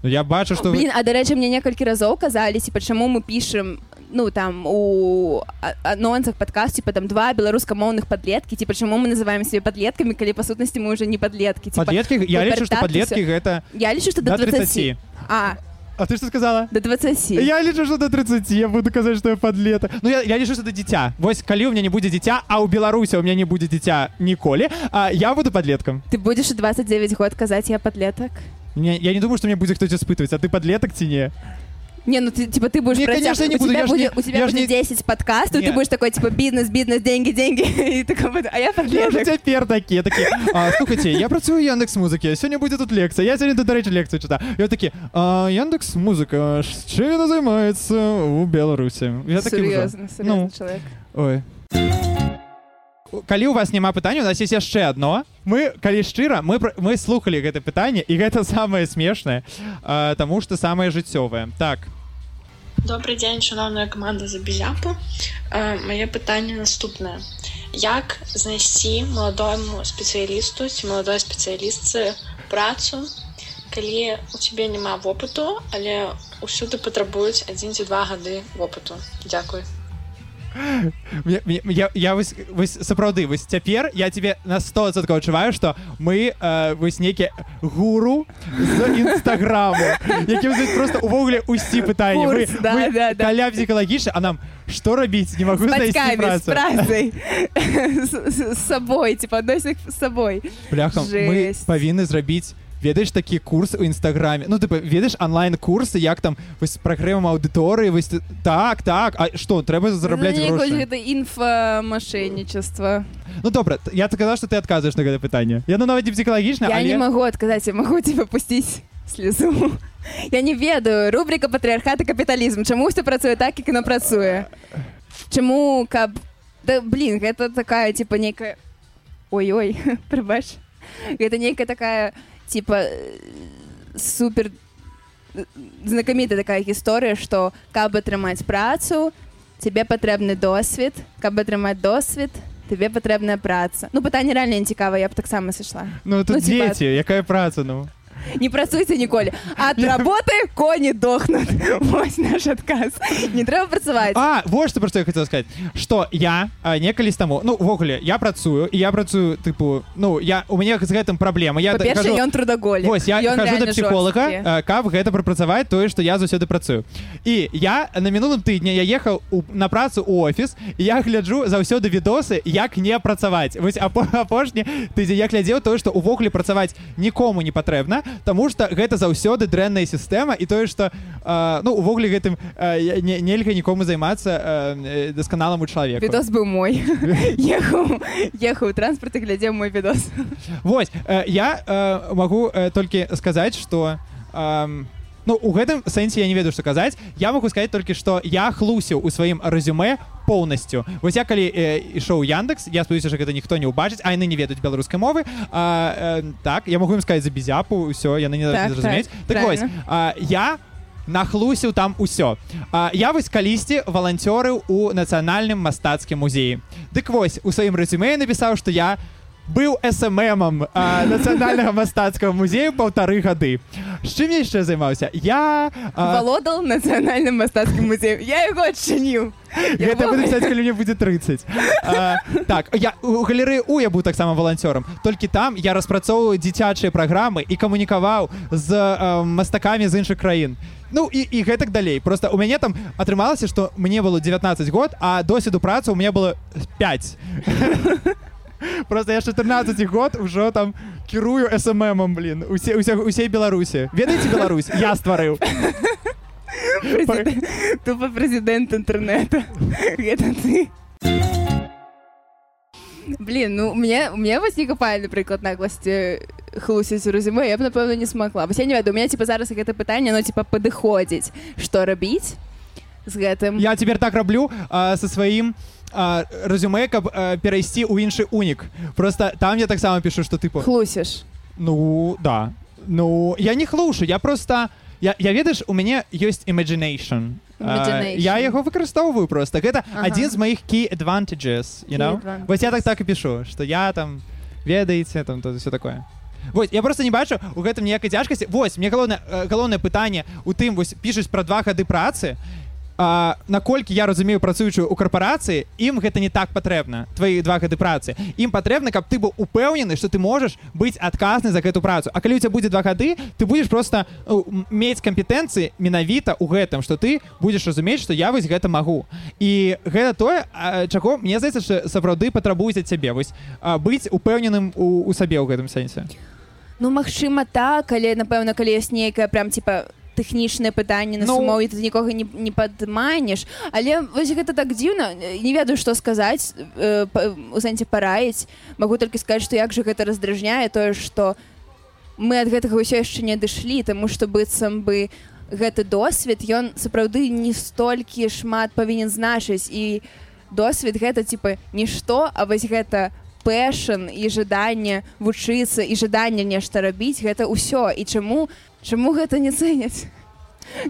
Ну я бачу что Блин, а дарэчы мне некалькі разоў казалі типа чаму мы пішем ну там у а- анонсах подкаст типа там два беларускамоўных подлеткі типа чаму мы называем себе подлетками калі па сутнасці мы уже не подлетки типа, подлеткі я лічу і подлеткі всё. гэта я лічу что до до 20 30 а А ты что сказала? До 20 Я лічу что до 30 я буду казаць что я подлеток Ну я, я лічу что это дзіця Вось калі у меня не будзе дзіця а ў Беларусі у меня не будзе дзіця ніколі а я буду подлеткам ты будешь у 29 год казаць я подлеток не, я не думаю что мне будзе хтось испытывать а ты подлеток ці не не ну ты типа ты будешь Не, протяг- конечно, не у буду, тебя я будет не- у тебя я будет не- 10 подкастов Не. ты будешь такой типа бизнес бизнес деньги деньги и такой а я Я же подлеток цяпер такі такі а, слухайте я працую яндекс музыкі сёння будзе тут лекцыя я сёння тут дарэчы лекцыю чыта я такі а, яндекс музыка чым яна займаецца у беларусі я такі ўжо. серьезно серьезно Ну. человек. Ой. Калі у вас няма пытання у нас есть яшчэ одно. Мы калі шчыра мы мы слухали гэта пытанне і гэта самае смешнае а, таму что самае жыццёвае так Добрый дзень шаноўная каманда за безяпу э, мае пытанне наступнае як знайсці маладому спецыялісту ці маладой спецыялістцы працу калі у цябе няма вопыту але ўсюды патрабуюць адзін ці два гады вопыту. Мне- я, я вось, вось сапраўды вось цяпер я тебе на 100 адчуваю что мы э, вось нейкі гуру з нстаграму якім просто увогуле усі пытанні мы, Курс, да, мы да, да. каля псіхалагічна а нам что рабіць не могу с знайсці батьками, с працу працей, с, с- с собой, типа, относится с собой. Бляха, мы Жесть. павінны зрабіць ведаеш такі курс у нстаграме ну ты ведаеш онлайн-курсы як там вось з прагрэмам аўдыторыі вось ты- так так А что трэба зарабляць Это инфомошенничество. Ну добра я сказал что ты адказваеш на гэта пытанне я ну нават не псіхалагічна Я але... не могу отказать, я могу, типа, пустить слезу. Я не ведаю. Рубрика «Патріархат і капіталізм». Чаму все працуе так, як яно працуе? Чаму, каб... Да, блин, гэта такая, типа, некая... Ой-ой, прабач. Гэта некая такая, типа, э, супер э, знакамітая такая гісторыя, што каб атрымаць працу, тебе патрэбны досвед, каб атрымаць досвед, тебе патрэбная праца. Ну, пытанне реально не цікава, я б таксама сышла. Ну тут Ну, типа- дзеці якая праца ну Не працуйце ніколі. Ад работы коні дохнут. Вось наш адказ. Не трэба працаваць. А вот что про что я хотел сказать что я а, некалі таму ну увогуле я працую і я працую тыпу ну я у мяне з гэтым праблема я Па-першае, хожу- ён трудаголік. Вось я хожу да псіхолага жорсткі. а, каб гэта прапрацаваць тое што я заўсёды працую і я на мінулым тыдні я ехаў у, на працу у офіс і я гляджу заўсёды відосы як не працаваць вось апо- апошні тыдзень я глядзеў тое што увогуле працаваць нікому не патрэбна Таму што гэта заўсёды дрэнная сістэма і тое што а, ну увогуле гэтым я- не, нельга нікому займацца э, дасканаламу чалавеку Відос быў мой. Ехаў, ехаў у транспарт і глядзеў мой відос. Вось э, я э, магу э, толькі сказаць что э, ну у гэтым сэнсе я не ведаю што казаць. Я могу сказать толькі што я хлусіў у сваім рэзюме поўнасцю. Вось я калі э, ішоў Яндекс я спадзяюся что гэта ніхто не ўбачыць а яны не ведаюць беларускай мовы. А, э, так я могу ім сказаць за безяпу ўсё яны не Так, зразумець так, так, вось а, я нахлусіў там усё. А, я вось калісьці валанцёрыў у нацыянальным мастацкім музеі. Дык вось у сваім рэзюме напісаў што я быў СММам нацыянальнага мастацкага музею паўтары гады з чым яшчэ займаўся я а, Валодал нацыянальным мастацкім музеем. Я яго адчыніў. Я Гэта буду пісаць, калі мне будзе 30. А, так, я у галерэі У я быў таксама валанцёрам. Толькі там я распрацоўваю дзіцячыя праграмы і камунікаваў з э, мастакамі з іншых краін. Ну і, і гэтак далей. Просто у мяне там атрымалася, што мне было 19 год, а досведу працы у меня было 5. Просто я 14 год ўжо там кірую СММам, блин, усе, усе, усей Беларусі. Ведаеце Беларусь? Я стварыў. Тупо президент интернета. Это ты. Блін, ну мне, мне вось не капае, напрыклад, нагласці хлусіць у резюме, я б, напэўна, не смогла. Вось я не ведаю, у меня, типа, зараз гэта пытанне, оно, типа, падыходзіць. Што рабіць з гэтым? Я цяпер так раблю а, со сваім а, резюме, каб а, перайсці ў іншы унік. Просто там я таксама пішу, што типу Хлусіш. ну да. Ну я не хлушу, я просто я, я ведаеш, у мяне ёсць imagination. Imagination. я яго выкарыстоўваю просто. Гэта Ага. адзін з маіх key advantages, you Key know? advantages. Вось я так так і пішу, што я там ведаеце там то все такое. Вось, я просто не бачу у гэтым ніякай цяжкасці. Вось мне галоўнае э, галоўнае пытанне у тым вось пішуць пра два гады працы. А, наколькі я разумею працуючую ў карпорацыі ім гэта не так патрэбна твои два гады працы. Ім патрэбна каб ты быў упэўнены што ты можаш быць адказны за гэту працу. А калі у тебя будзе два гады ты будзеш просто м- мець кампетэнцыі менавіта ў гэтым што ты будзеш разумець што я вось гэта магу. І гэта тое чаго мне здаецца што сапраўды патрабуюць ад цябе вось быць упэўненым у, у сабе ў гэтым сэнсе. Ну, магчыма, так, але, напэўна, калі ёсць нейкае прям, типа, тэхнічнае пытанне на Ну. сумоўі, ты нікога не, не падманеш. Але вось гэта так дзіўна, э, не ведаю, што сказаць, э, у сэнсе параіць. Магу толькі сказаць, што як жа гэта раздражняе тое, што мы ад гэтага ўсё яшчэ не дышлі, таму што быццам бы гэты досвед ён сапраўды не столькі шмат павінен значыць і досвед гэта типа нішто, а вось гэта пэшн і жаданне вучыцца і жаданне нешта рабіць гэта ўсё і чаму чаму гэта не цэняць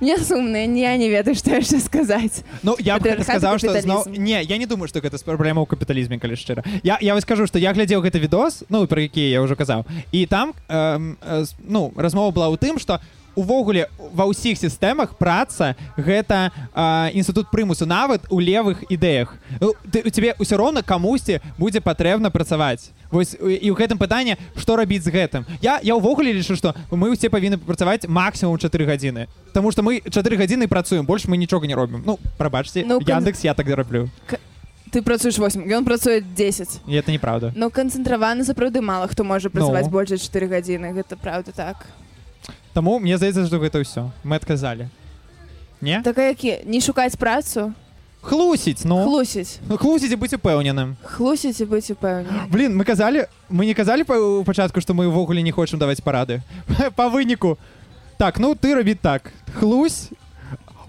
мне сумна я не ведаю што яшчэ сказаць Ну я сказаў што зноў капіталізм. не я не думаю што гэта праблема ў капіталізме калі шчыра я я вось скажу што я глядзеў гэты відос ну пра які я ўжо казаў і там э, с- ну размова была ў тым што увогуле ва ўсіх сістэмах праца гэта а, інстытут прымусу нават у левых ідэях. Ну, ты у цябе ўсё роўна камусьці будзе патрэбна працаваць. Вось і ў гэтым пытанне што рабіць з гэтым? Я я ўвогуле лічу што мы ўсе павінны працаваць максімум 4 гадзіны. Таму што мы 4 гадзіны працуем больш мы нічога не робім. Ну прабачце Ну, ну, Яндекс я так раблю ты працуеш 8 ён працуе 10 і это неправда. Ну канцэнтраваны сапраўды мала хто можа працаваць Ну. больш за 4 гадзіны гэта правда так Таму мне здаецца што гэта ўсё мы адказалі не так які не шукаць працу хлусіць ну хлусіць хлусіць і быць упэўненым хлусіць і быць упэўнены Блін, мы казалі, мы не казалі па ў пачатку, што мы ўвогуле не хочам даваць парады. па выніку. Так, ну ты рабі так. Хлусь.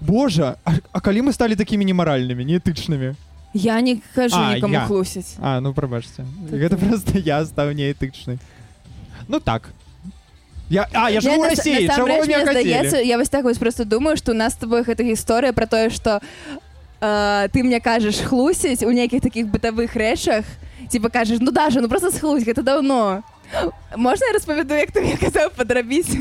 Божа, а, а калі мы сталі такімі немаральнымі, неэтычнымі? я не кажу А, я. хлусіць А, ну прабачце. Гэта просто я стаў неэтычны. Ну так. Я, а, я жыву ў нас- Расіі, чаго насамрэч, вы мне мне здаецца, хацелі? я вось так вось просто думаю што у нас з тобой гэта гісторыя пра тое што э, ты мне кажаш хлусіць у нейкіх такіх бытавых рэчах типа кажаш ну даже ну просто схлусь гэта даўно можна я распавяду як ты мне казаў падрабіць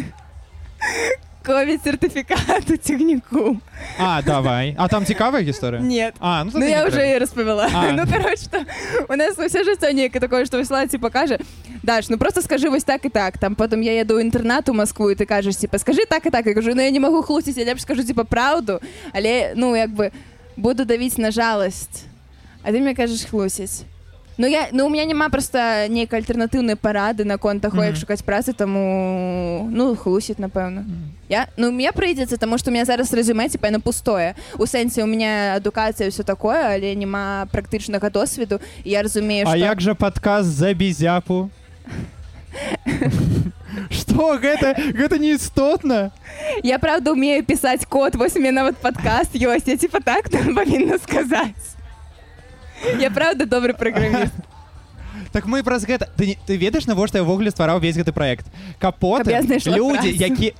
ковід сертыфікат у цягніку А, давай. А там цікавая гісторыя? нет. А, ну, Ну я не уже і распавяла ну короче что у нас усе жыццё нейкае такое што высла ці пакажа Даш ну просто скажи вось так і так. Там потым я еду інтэрнат у Маскву і ты кажаш типа скажи так і так. Я кажу ну я не магу хлусіць я лепш скажу типа праўду але ну як бы буду давіць на жаласць а ты мне кажаш хлусіць Ну я ну у меня няма просто нейкай альтэрнатыўнай парады наконт таго як шукаць працы таму ну хлусіць напэўна я ну мне прыйдзецца таму што у меня зараз типа яно пустое. У сэнсе у меня адукацыя все такое але няма практычнага досведу я разумею А што... як жа падказ за бізяпу? Што гэта гэта не істотна я правда умею пісаць код вось меня нават падкаст ёсць я типа так павінна сказаць я правда добры праграміст Так мы праз гэта ты, ты ведаеш навошта я ўвогуле ствараў весь гэты проект знайшла людзі які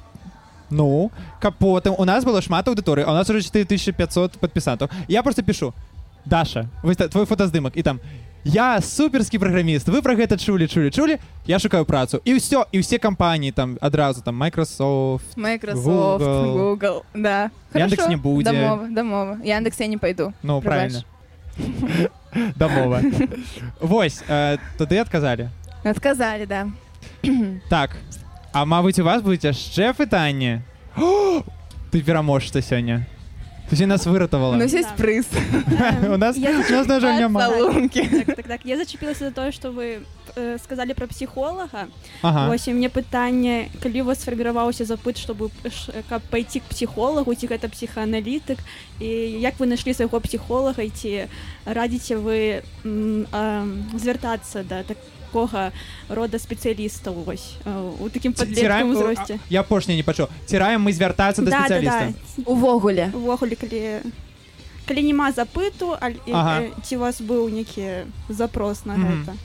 ну каб потым у нас было шмат аўдыторыі а у нас уже 4500 падпісантаў я просто пишу Даша вось твой фотаздымак і там я суперскі праграміст вы пра гэта чулі чулі чулі я шукаю працу і ўсё і ўсе кампаніі там адразу там Microsoft Microsoft, Google. Google, да. Яндекс Хорошо. не будет. Домова, домова. Яндекс я не пойду. ну Прабач. правильно дамова Вось э, туды адказалі Отказали, да. так а мабыць у вас будуць яшчэ пытанне ты пераможца сёння ты нас выратавала У нас есть Да. приз. у нас Я у нас даже няма Салунки. Так, так, так. Я зачепилась за то, что вы э, сказали про психолога. ага. Вось і мне пытанне, калі у вас сфарміраваўся запыт, чтобы ш- каб пайти к псіхолагу, ці гэта псіхааналітык і як вы знайшлі свайго псіхолага і ці радзіце вы м, а, звяртацца да такога рода спецыялістаў вось а, у такім падлеткавым узросце. я апошні не пачуў ціраем мы звяртацца да спецыяліста Увогуле. увогуле калі калі няма запыту аль, Ага. э, ці у вас быў нейкі запрос на гэта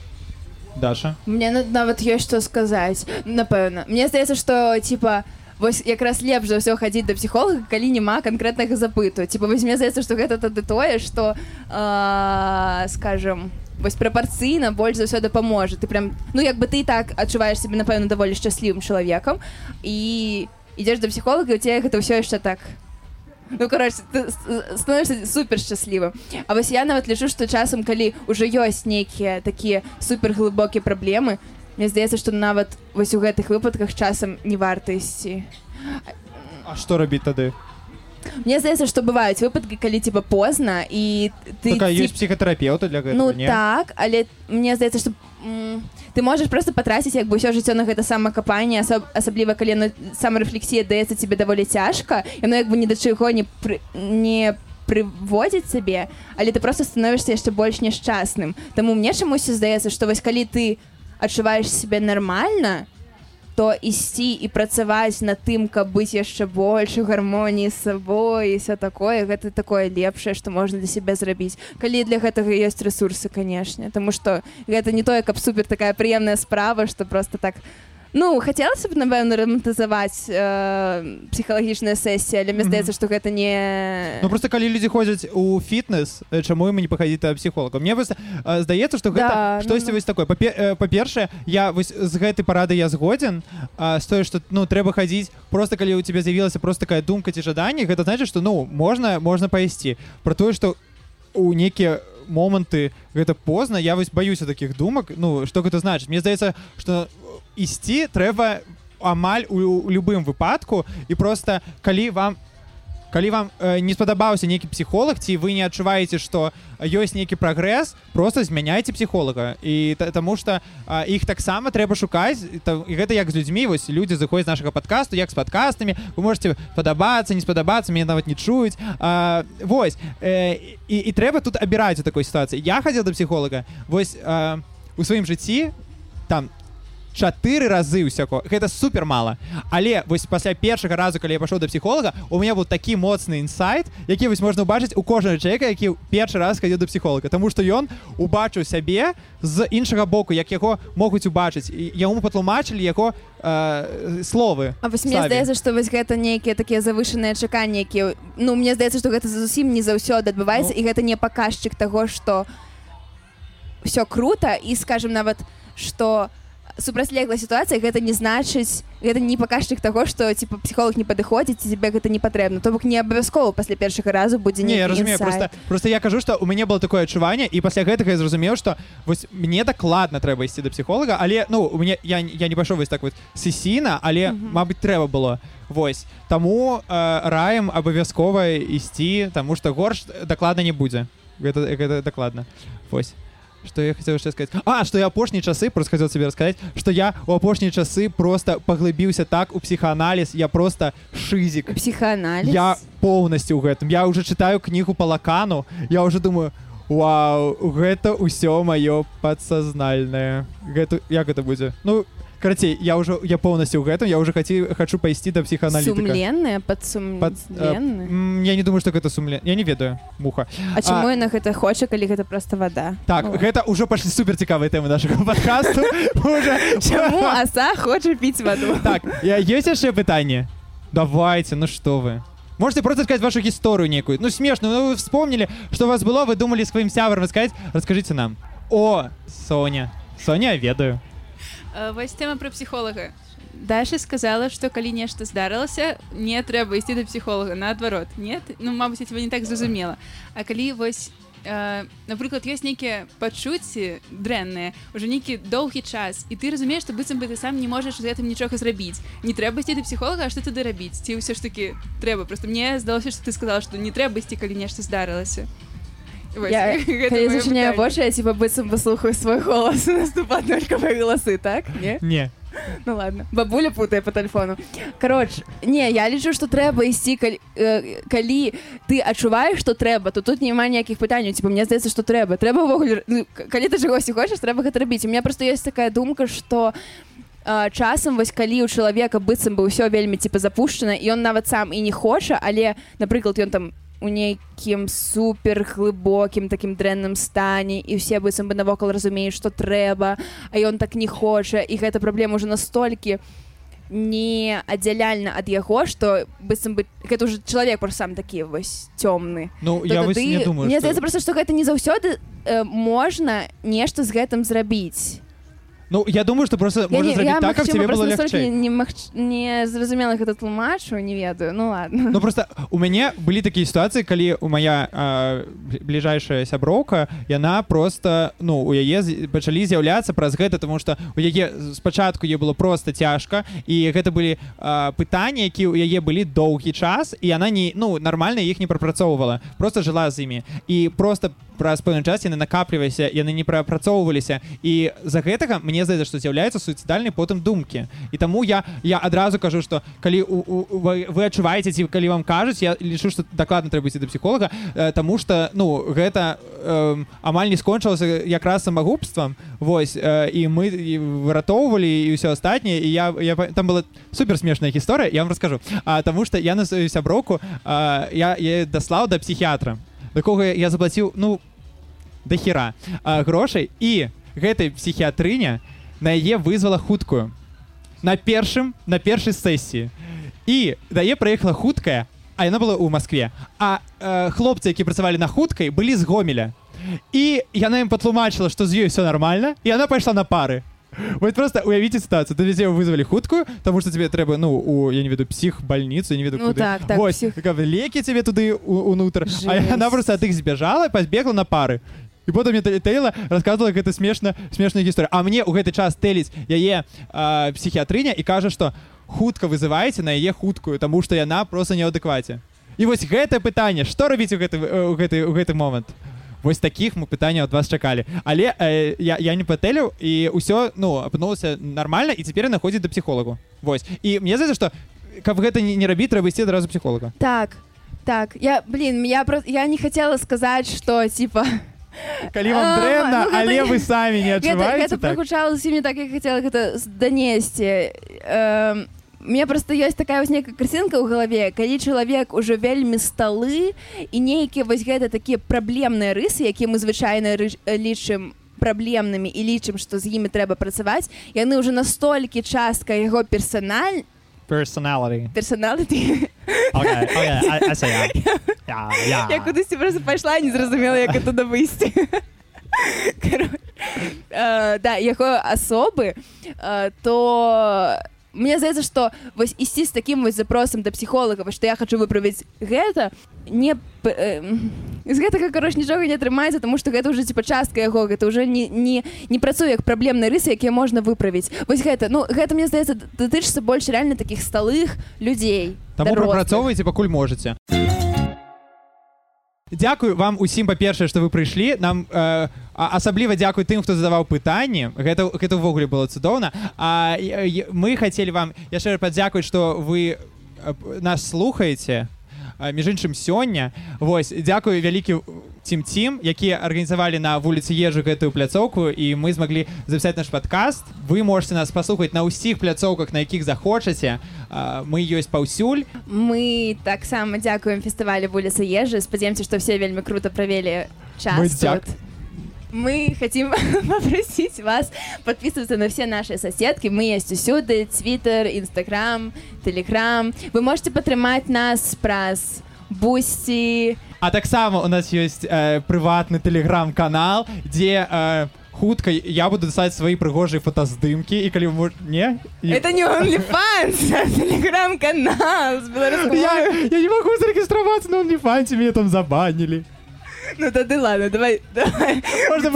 Даша? Мне на- нават ёсць што сказаць напэўна Мне здаецца што типа вось якраз лепш за ўсё хадзіць да псіхолага калі няма канкрэтнага запыту. Типа вось мне здаецца што гэта тады тое што э, скажем вось прапарцыйна больш за ўсё дапаможа ты прям ну як бы ты і так адчуваеш сябе напэўна даволі шчаслівым чалавекам і ідзеш да псіхолага у цябе гэта ўсё яшчэ так Ну, короче, ты с- становішся супер шчаслівым. А вось я нават лічу, што часам, калі ўжо ёсць нейкія такія супер глыбокія праблемы, мне здаецца, што нават вось у гэтых выпадках часам не варта ісці. А што рабіць тады Мне здаецца, што бываюць выпадкі, калі типа позна і ты такая ці- ёсць псіхатэрапеўта для гэтага Ну не? так, але мне здаецца, што м, ты можаш просто патраціць як бы ўсё жыццё на гэта самакапанне, асоб, асабліва калі яно самарэфлексія даецца тебе даволі цяжка, яно як бы ні да чаго не пры, не прыводзіць сабе, але ты просто становішся яшчэ больш няшчасным. Таму мне чамусь здаецца, што вось калі ты адчуваеш сябе нармальна, то ісці і працаваць над тым, каб быць яшчэ больш у гармоніі з сабой і все такое гэта такое лепшае, што можна для сябе зрабіць. Калі для гэтага ёсць рэсурсы, канешне, Таму што гэта не тое, каб супер такая прыемная справа, што просто так Ну хацелася б напэўна рамантызаваць э, псіхалагічная сесія, але мне здаецца, што гэта не Ну просто калі людзі ходзяць у фітнес э, чаму ім не пахадзіць да псіхолага мне вось, э, здаецца што гэта Да, штосьці ну. вось такое. Папе- э, па-першае я вось з гэтай парады я згодзін з тое што ну трэба хадзіць просто калі у цябе з'явілася просто такая думка ці жаданне гэта значит што ну можна можна пайсці. Про тое што у нейкія моманты гэта позна я вось баюся такіх думак ну што гэта значыць мне здаецца што ісці трэба амаль у, у любым выпадку і просто калі вам калі вам э, не спадабаўся нейкі псіхолог ці вы не адчуваеце што ёсць нейкі прагрэс просто змяняйце псіхолага. І та- таму что а, іх таксама трэба шукаць та- і гэта як з людзьмі вось людзі заходзяць нашага падкасту як з падкастамі вы можете падабацца не спадабацца мне нават не чуюць. А, вось э, і, і трэба тут абіраць у такой сітуацыі. Я хадзіў да псіхолага вось а, у сваім жыцці там чатыры разы ўсяко гэта супер мала але вось пасля першага разу калі я пашоў да псіхолага у меня был такі моцны інсайт які вось можна ўбачыць у кожнага чалавека які першы раз хадзіў да псіхолага Таму што ён убачыў сябе з іншага боку як яго могуць убачыць яму патлумачылі яго э, словы А вось мне здаецца, што вось гэта нейкія такія завышаныя чаканні, якія ну мне здаецца, што гэта зусім не заўсёды адбываецца Ну. і гэта не паказчык таго, што ўсё круто і скажем нават што супрацьлеглая сітуацыя гэта не значыць гэта не паказчык таго што типа псіхолог не падыходзіць тебе гэта не патрэбна то бок не абавязкова пасля першага разу будзе Не, я разумею просто просто я кажу што у мяне было такое адчуванне і пасля гэтага я зразумеў што вось мне дакладна трэба ісці да псіхолага але ну у мяне я, я не пайшоў вось так вот сесійна але мабыць трэба было. Вось. Таму э, раем абавязкова ісці таму што горш дакладна не будзе гэта, гэта дакладна Вось что я хотел яшчэ сказать. А что я апошнія часы просто хотел себе рассказать что я у апошнія часы просто паглыбіўся так у псіхааналіз я просто шызік псіхааналіз я полностью ў гэтым я уже читаю кнігу по лакану я уже думаю Вау гэта ўсё маё падсазнальнае гэта як это будзе ну карацей я уже я полностью ў гэтым я уже хаці хочу пайсці да псіхааналітыка сумленная Пад- падсумленная М, я не думаю что гэта сумлен я не ведаю муха. А чаму яна гэта хоча калі гэта просто вода? Так Ну. гэта уже пашлі супер цікавыя тэмы нашага Чаму аса хоча піць ваду так я есть яшчэ пытанне давайте ну что вы. Можете просто сказать вашу гісторыю некую. Ну смешную ну вы вспомнили что у вас было вы думали сваім сябрам рассказать? Расскажите нам. О Соня. Соня я ведаю. Э, Вось тэма пра псіхолага. Даша сказала, што калі нешта здарылася, не трэба ісці да псіхолага, наадварот. Нет, ну мабыць, тебе не так зразумела. А калі вось э, напрыклад, ёсць нейкія пачуцці дрэнныя, уже нейкі доўгі час і ты разумееш, што быццам бы ты сам не можаш з гэтым нічога зрабіць. Не трэба ісці да псіхолага, што тады рабіць? Ці ўсё ж такі трэба, просто мне здалося, што ты сказала, што не трэба ісці, калі нешта здарылася. Вось, Я, калі зачыняю вочы, я типа быццам паслухаю свой голас і наступаць нолькавыя галасы, так? Не? не Ну ладно. Бабуля путае по тэлефону. Кароч, не, я лічу, што трэба ісці, калі, э, калі ты адчуваеш, што трэба, то тут няма ніякіх пытанняў. Типа, мне здаецца, што трэба. Трэба ўвогуле, ну, калі ты чагосьці хочаш, трэба гэта рабіць. У меня просто ёсць такая думка, што э, часам вось калі ў чалавека быццам бы ўсё вельмі типа запушчана і ён нават сам і не хоча але напрыклад ён там у нейкім супер глыбокім такім дрэнным стане і все быццам бы навокал разумеюць што трэба а ён так не хоча. І гэта праблема уже настолькі не аддзяляльна ад яго што быццам бы гэта уже чалавек просто сам такі вось цёмны. Ну то я тады- не думаю мне што- здаецца просто што гэта не заўсёды э, можна нешта з гэтым зрабіць Ну я думаю что просто Я не- зрабіць я, так каб магчыма, тебе было просто настолькі лягчэй не, магч- не зразумела гэта тлумачу не ведаю. Ну ладно. Ну просто у мяне былі такія сітуацыі калі у моя э, бліжэйшая сяброўка яна просто ну у яе пачалі з'яўляцца праз гэта тому что у яе спачатку е было просто цяжка і гэта былі э, пытанні які у яе былі доўгі час і она не ну нормально іх не прапрацоўвала. Просто жыла з імі. І просто праз пэўны час яны накапліваліся яны не прапрацоўваліся. І за гэтага мне здаецца што з'яўляецца суіцыдальнай потым думкі. І таму я я адразу кажу што калі у, у, вы, вы адчуваеце ці калі вам кажуць я лічу што дакладна трэба ісці да псіхолага э, таму што ну гэта э, амаль не скончылася якраз самагубствам. Вось э, і мы выратоўвалі і ўсё астатняе. І я, я там была супер смешная гісторыя я вам раскажу. А, таму што я на сваю сяброўку а, я, я даслаў да псіхіатра да кого я заплаціў ну да хера а, грошай і гэтай псіхіатрыня на яе вызвала хуткую. На першым на першай сесіі і дае прыехала хуткая а яна была ў Маскве а э, хлопцы які працавалі на хуткай былі з гомеля. І яна ім патлумачыла што з ёй все нормально і она пайшла на пары Вот просто уявіце ситуацию. Ты везде вызвали хуткую тому что тебе трэба ну у я не веду псіх больницу не веду Ну куды. так, так, Вось, псіх. каб лекі тебе туды у- унутр а Жесть. просто ад іх збежала пазбегла на пары. І потым мне Тэйла рассказывала гэта смешна смешная гісторыя А мне ў гэты час тэліць яе а, псіхіатрыня і кажа што хутка вызываеце на яе хуткую таму што яна просто не ў адэкваце і вось гэтае пытанне што рабіць у гэты у гэты у гэты момант вось такіх мы пытанняў ад вас чакалі але э, я, я не патэліў і ўсё ну апынулася нармальна і цяпер находзіць да псіхолагу вось. І мне здаецца што каб гэта не, не рабіць трэба ісці адразу псіхолага так так я блин я про я не хотела сказать что типа калі вам А, дрэнна ну, гэта але не- вы самі не гэта, адчуваеце гэта так? прагучала зусім не так як хотела гэта данесці эм, мне просто ёсць такая вось нейкая карцінка ў галаве калі чалавек ужо вельмі сталы і нейкія вось гэта такія праблемныя рысы якія мы звычайна лічым праблемнымі і лічым што з імі трэба працаваць яны ўжо настолькі частка яго персональ personality персоналіті okay, okay, I, I say yeah. Yeah, yeah. Я кудысьці просто пайшла не зразумела як туды выйсці да яго асобы то мне здаецца што вось ісці з такім вось запросам да псіхолага што я хочу выправіць гэта не э, з гэтага кароч нічога не атрымаецца тому што гэта ўжо типа частка яго гэта ўжо не не не працуе як праблемныя рысы якія можна выправіць вось гэта ну гэта мне здаецца датычыцца больш реально такіх сталых людзей Таму прапрацоўвайце пакуль можаце Дзякую вам усім па-першае што вы прыйшлі. Нам э, асабліва дзякуй тым хто задаваў пытанні. Гэта гэта ўвогуле было цудоўна. А мы хацелі вам яшчэ раз падзякуць што вы э, нас слухаеце між іншым сёння. Вось дзякую вялікі цім якія арганізавалі на вуліцы ежу гэтую пляцоўку і мы змаглі запісаць наш падкаст вы можете нас паслухаць на ўсіх пляцоўках на якіх захочаце мы ёсць паўсюль Мы таксама дзякуем фестывалю вуліцы ежы спадзяемся што все вельмі круто правялі час дзяк- мы хотим попросить вас подписываться на все наши соседки мы есть усюды твиттер инстаграм телеграм вы можете падтрымаць нас праз бусти А таксама у нас ёсць э, прыватны тэлеграм-канал, дзе э, хутка я буду дасаць свае прыгожыя фотаздымкі і калі мож... не Это не телеграм-канал я, я не могу зарегистрироваться на OnlyFans, меня там забанили. Ну тогда ладно, давай, давай. Можно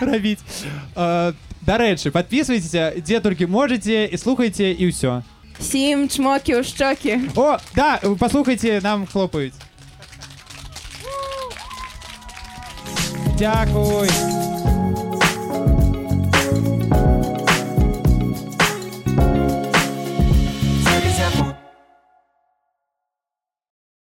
рабіць. Э, Дарэчы, подписывайтесь, дзе толькі можете і слухайте і ўсё. Всім чмоки у щоки. О, да, послухайте, нам хлопаюць. Дякуй.